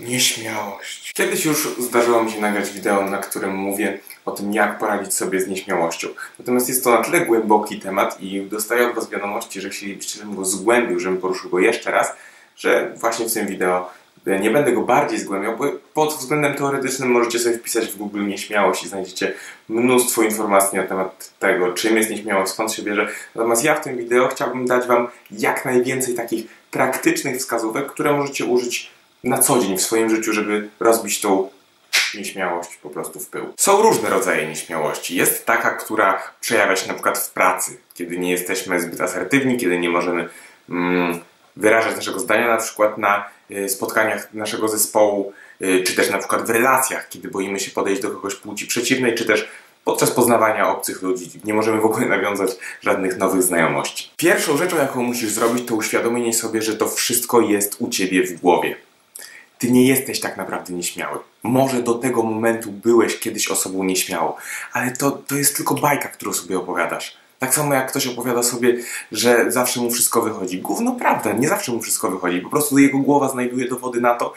Nieśmiałość. Kiedyś już zdarzyło mi się nagrać wideo, na którym mówię o tym, jak poradzić sobie z nieśmiałością. Natomiast jest to na tyle głęboki temat i dostaję od Was wiadomości, że chcielibyście, żebym go zgłębił, żebym poruszył go jeszcze raz, że właśnie w tym wideo nie będę go bardziej zgłębiał, bo pod względem teoretycznym możecie sobie wpisać w Google nieśmiałość i znajdziecie mnóstwo informacji na temat tego, czym jest nieśmiałość, skąd się bierze. Natomiast ja w tym wideo chciałbym dać Wam jak najwięcej takich praktycznych wskazówek, które możecie użyć na co dzień w swoim życiu, żeby rozbić tą nieśmiałość po prostu w pył. Są różne rodzaje nieśmiałości. Jest taka, która przejawia się na przykład w pracy, kiedy nie jesteśmy zbyt asertywni, kiedy nie możemy mm, wyrażać naszego zdania na przykład na y, spotkaniach naszego zespołu, y, czy też na przykład w relacjach, kiedy boimy się podejść do kogoś płci przeciwnej, czy też podczas poznawania obcych ludzi. Nie możemy w ogóle nawiązać żadnych nowych znajomości. Pierwszą rzeczą, jaką musisz zrobić, to uświadomienie sobie, że to wszystko jest u ciebie w głowie ty nie jesteś tak naprawdę nieśmiały. Może do tego momentu byłeś kiedyś osobą nieśmiałą, ale to, to jest tylko bajka, którą sobie opowiadasz. Tak samo jak ktoś opowiada sobie, że zawsze mu wszystko wychodzi. Gówno prawda, nie zawsze mu wszystko wychodzi. Po prostu jego głowa znajduje dowody na to,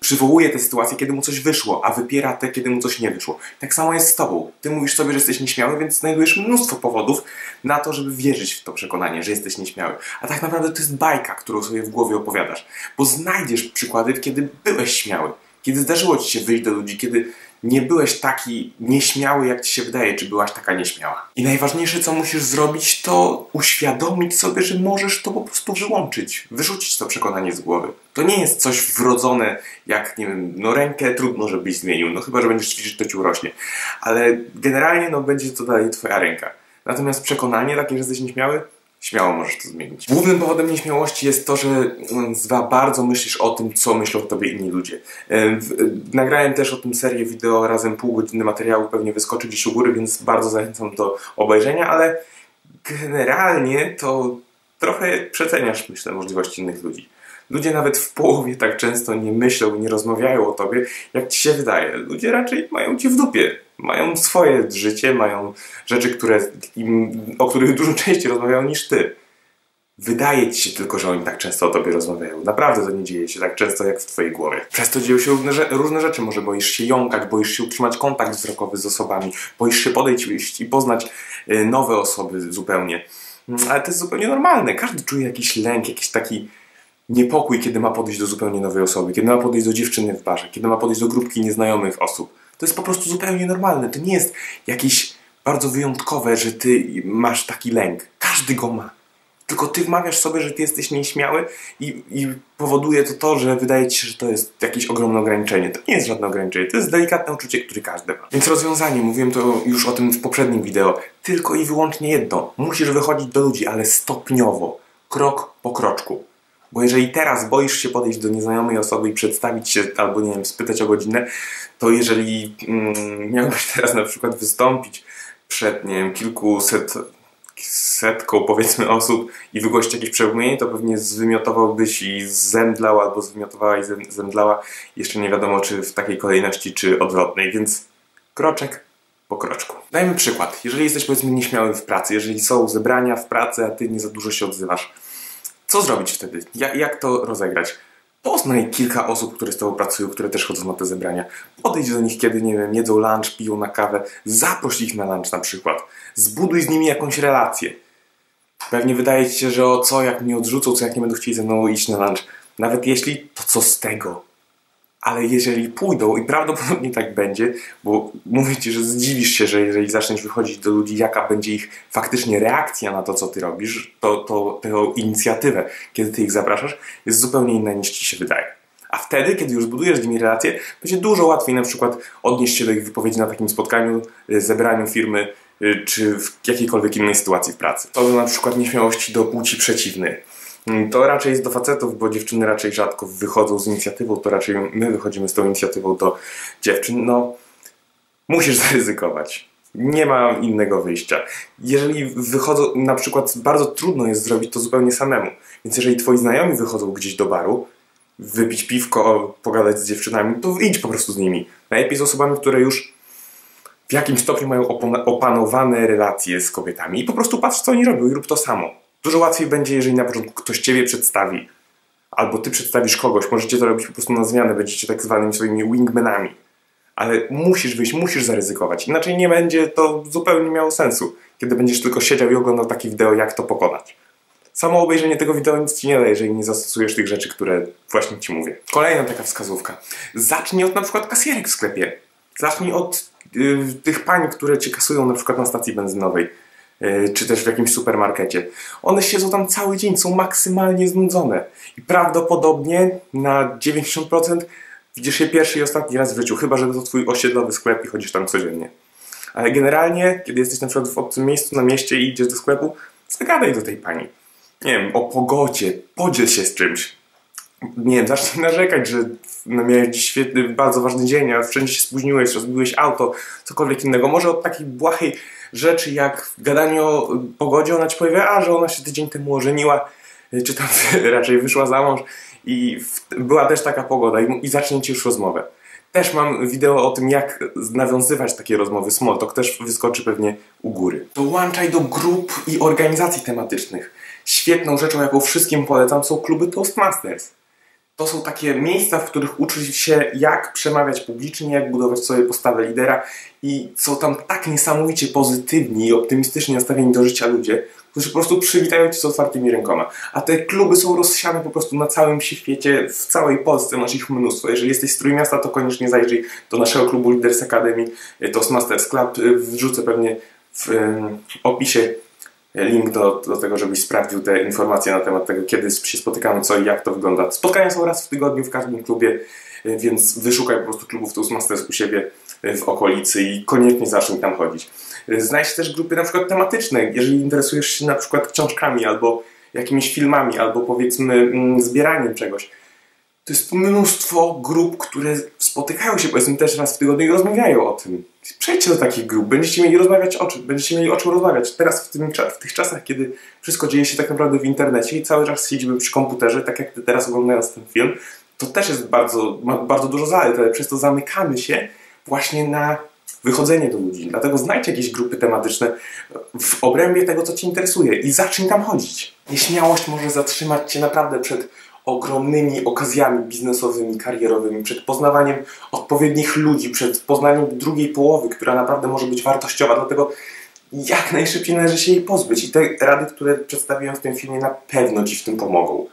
przywołuje te sytuacje, kiedy mu coś wyszło, a wypiera te, kiedy mu coś nie wyszło. Tak samo jest z tobą. Ty mówisz sobie, że jesteś nieśmiały, więc znajdujesz mnóstwo powodów na to, żeby wierzyć w to przekonanie, że jesteś nieśmiały. A tak naprawdę to jest bajka, którą sobie w głowie opowiadasz. Bo znajdziesz przykłady, kiedy byłeś śmiały. Kiedy zdarzyło ci się wyjść do ludzi, kiedy nie byłeś taki nieśmiały, jak ci się wydaje, czy byłaś taka nieśmiała. I najważniejsze, co musisz zrobić, to uświadomić sobie, że możesz to po prostu wyłączyć, wyrzucić to przekonanie z głowy. To nie jest coś wrodzone, jak, nie wiem, no rękę trudno, żebyś zmienił, no chyba, że będziesz ćwiczyć, to ci urośnie. Ale generalnie, no będzie to dalej twoja ręka. Natomiast przekonanie takie, że jesteś nieśmiały, śmiało możesz to zmienić. Głównym powodem nieśmiałości jest to, że mm, za bardzo myślisz o tym, co myślą o tobie inni ludzie. Nagrałem też o tym serię wideo razem pół godziny materiału, pewnie wyskoczy gdzieś u góry, więc bardzo zachęcam do obejrzenia, ale generalnie to trochę przeceniasz, myślę, możliwości innych ludzi. Ludzie nawet w połowie tak często nie myślą nie rozmawiają o tobie, jak ci się wydaje. Ludzie raczej mają cię w dupie. Mają swoje życie, mają rzeczy, które o których dużo częściej rozmawiają niż ty. Wydaje ci się tylko, że oni tak często o tobie rozmawiają. Naprawdę to nie dzieje się tak często jak w twojej głowie. Przez to dzieją się różne, różne rzeczy. Może boisz się jąkać, boisz się utrzymać kontakt wzrokowy z osobami, boisz się podejść i poznać y, nowe osoby zupełnie. Mm, ale to jest zupełnie normalne. Każdy czuje jakiś lęk, jakiś taki niepokój, kiedy ma podejść do zupełnie nowej osoby, kiedy ma podejść do dziewczyny w barze, kiedy ma podejść do grupki nieznajomych osób. To jest po prostu zupełnie normalne. To nie jest jakieś bardzo wyjątkowe, że ty masz taki lęk. Każdy go ma. Tylko ty wmawiasz sobie, że ty jesteś nieśmiały i, i powoduje to to, że wydaje ci się, że to jest jakieś ogromne ograniczenie. To nie jest żadne ograniczenie, to jest delikatne uczucie, które każdy ma. Więc rozwiązanie, mówiłem to już o tym w poprzednim wideo, tylko i wyłącznie jedno. Musisz wychodzić do ludzi, ale stopniowo, krok po kroczku. Bo jeżeli teraz boisz się podejść do nieznajomej osoby i przedstawić się, albo nie wiem, spytać o godzinę, to jeżeli mm, miałbyś teraz na przykład wystąpić przed, nie wiem, kilkuset setką powiedzmy osób i wygłosić jakieś przemówienie, to pewnie zwymiotowałbyś i zemdlał albo zwymiotowała i zemdlała. Jeszcze nie wiadomo, czy w takiej kolejności, czy odwrotnej, więc kroczek po kroczku. Dajmy przykład. Jeżeli jesteś powiedzmy nieśmiały w pracy, jeżeli są zebrania w pracy, a ty nie za dużo się odzywasz, co zrobić wtedy? Jak, jak to rozegrać? Poznaj kilka osób, które z Tobą pracują, które też chodzą na te zebrania. Podejdź do nich, kiedy, nie wiem, jedzą lunch, piją na kawę. Zaproś ich na lunch na przykład. Zbuduj z nimi jakąś relację. Pewnie wydaje Ci się, że o co, jak mnie odrzucą, co jak nie będą chcieli ze mną iść na lunch. Nawet jeśli, to co z tego? Ale jeżeli pójdą, i prawdopodobnie tak będzie, bo mówię Ci, że zdziwisz się, że jeżeli zaczniesz wychodzić do ludzi, jaka będzie ich faktycznie reakcja na to, co Ty robisz, to, to tę inicjatywę, kiedy Ty ich zapraszasz, jest zupełnie inna niż Ci się wydaje. A wtedy, kiedy już budujesz z nimi relacje, będzie dużo łatwiej na przykład odnieść się do ich wypowiedzi na takim spotkaniu, y, zebraniu firmy, y, czy w jakiejkolwiek innej sytuacji w pracy. To na przykład nieśmiałości do płci przeciwnej to raczej jest do facetów, bo dziewczyny raczej rzadko wychodzą z inicjatywą, to raczej my wychodzimy z tą inicjatywą do dziewczyn. No, musisz zaryzykować. Nie ma innego wyjścia. Jeżeli wychodzą, na przykład bardzo trudno jest zrobić to zupełnie samemu. Więc jeżeli twoi znajomi wychodzą gdzieś do baru, wypić piwko, pogadać z dziewczynami, to idź po prostu z nimi. Najlepiej z osobami, które już w jakimś stopniu mają opanowane relacje z kobietami i po prostu patrz, co oni robią i rób to samo. Dużo łatwiej będzie, jeżeli na początku ktoś Ciebie przedstawi. albo ty przedstawisz kogoś, możecie to robić po prostu na zmianę, będziecie tak zwanymi swoimi wingmanami. Ale musisz wyjść, musisz zaryzykować, inaczej nie będzie to zupełnie miało sensu, kiedy będziesz tylko siedział i oglądał takie wideo, jak to pokonać. Samo obejrzenie tego wideo nic ci nie da, jeżeli nie zastosujesz tych rzeczy, które właśnie ci mówię. Kolejna taka wskazówka. Zacznij od na przykład kasjerek w sklepie. Zacznij od y, tych pań, które cię kasują na przykład na stacji benzynowej czy też w jakimś supermarkecie. One siedzą tam cały dzień, są maksymalnie znudzone i prawdopodobnie na 90% widzisz je pierwszy i ostatni raz w życiu, chyba że to twój osiedlowy sklep i chodzisz tam codziennie. Ale generalnie, kiedy jesteś na przykład w obcym miejscu, na mieście i idziesz do sklepu, zagadaj do tej pani nie wiem, o pogodzie, podziel się z czymś. Nie wiem, zacznij narzekać, że no, miałeś świetny, bardzo ważny dzień, a wszędzie się spóźniłeś, rozbiłeś auto, cokolwiek innego. Może od takiej błahej rzeczy jak gadanie o pogodzie, ona ci powie, a że ona się tydzień temu ożeniła, czy tam raczej wyszła za mąż i była też taka pogoda i, i już rozmowę. Też mam wideo o tym, jak nawiązywać takie rozmowy. Smalltalk też wyskoczy pewnie u góry. Dołączaj do grup i organizacji tematycznych. Świetną rzeczą, jaką wszystkim polecam, są kluby Toastmasters. To są takie miejsca, w których uczy się, jak przemawiać publicznie, jak budować sobie postawę lidera i są tam tak niesamowicie pozytywni i optymistycznie nastawieni do życia ludzie, którzy po prostu przywitają cię z otwartymi rękoma. A te kluby są rozsiane po prostu na całym świecie, w całej Polsce masz ich mnóstwo. Jeżeli jesteś z Trójmiasta, to koniecznie zajrzyj do naszego klubu Leaders Academy, Toastmasters Club. Wrzucę pewnie w opisie link do, do tego, żebyś sprawdził te informacje na temat tego, kiedy się spotykamy, co i jak to wygląda. Spotkania są raz w tygodniu w każdym klubie, więc wyszukaj po prostu klubów Toastmasters u siebie w okolicy i koniecznie zacznij tam chodzić. Znajdź też grupy na przykład tematyczne, jeżeli interesujesz się na przykład książkami albo jakimiś filmami, albo powiedzmy mm, zbieraniem czegoś. To jest mnóstwo grup, które spotykają się powiedzmy też raz w tygodniu i rozmawiają o tym. Przejdźcie do takich grup, będziecie mieli rozmawiać o czym, będziecie mieli o czym rozmawiać. Teraz w, tym, w tych czasach, kiedy wszystko dzieje się tak naprawdę w internecie i cały czas siedzimy przy komputerze, tak jak teraz oglądając ten film, to też jest bardzo, ma bardzo dużo zalet, ale przez to zamykamy się właśnie na wychodzenie do ludzi. Dlatego znajdź jakieś grupy tematyczne w obrębie tego, co Cię interesuje i zacznij tam chodzić. Nieśmiałość może zatrzymać Cię naprawdę przed ogromnymi okazjami biznesowymi, karierowymi, przed poznawaniem odpowiednich ludzi, przed poznaniem drugiej połowy, która naprawdę może być wartościowa. Dlatego jak najszybciej należy się jej pozbyć. I te rady, które przedstawiłem w tym filmie, na pewno Ci w tym pomogą.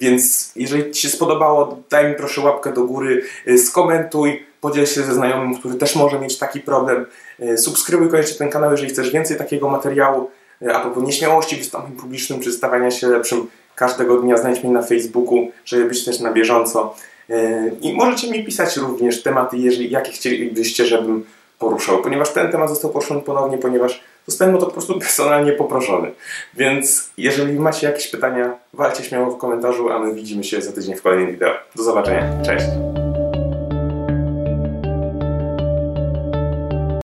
Więc jeżeli Ci się spodobało, daj mi proszę łapkę do góry, y, skomentuj, podziel się ze znajomym, który też może mieć taki problem. Y, subskrybuj koniecznie ten kanał, jeżeli chcesz więcej takiego materiału. Y, a propos nieśmiałości, wystąpień publicznym czy stawania się lepszym, każdego dnia znajdź mnie na Facebooku, żeby być też na bieżąco. I możecie mi pisać również tematy, jeżeli, jakie chcielibyście, żebym poruszał, ponieważ ten temat został poruszony ponownie, ponieważ zostałem o to po prostu personalnie poproszony. Więc jeżeli macie jakieś pytania, walcie śmiało w komentarzu, a my widzimy się za tydzień w kolejnym wideo. Do zobaczenia. Cześć!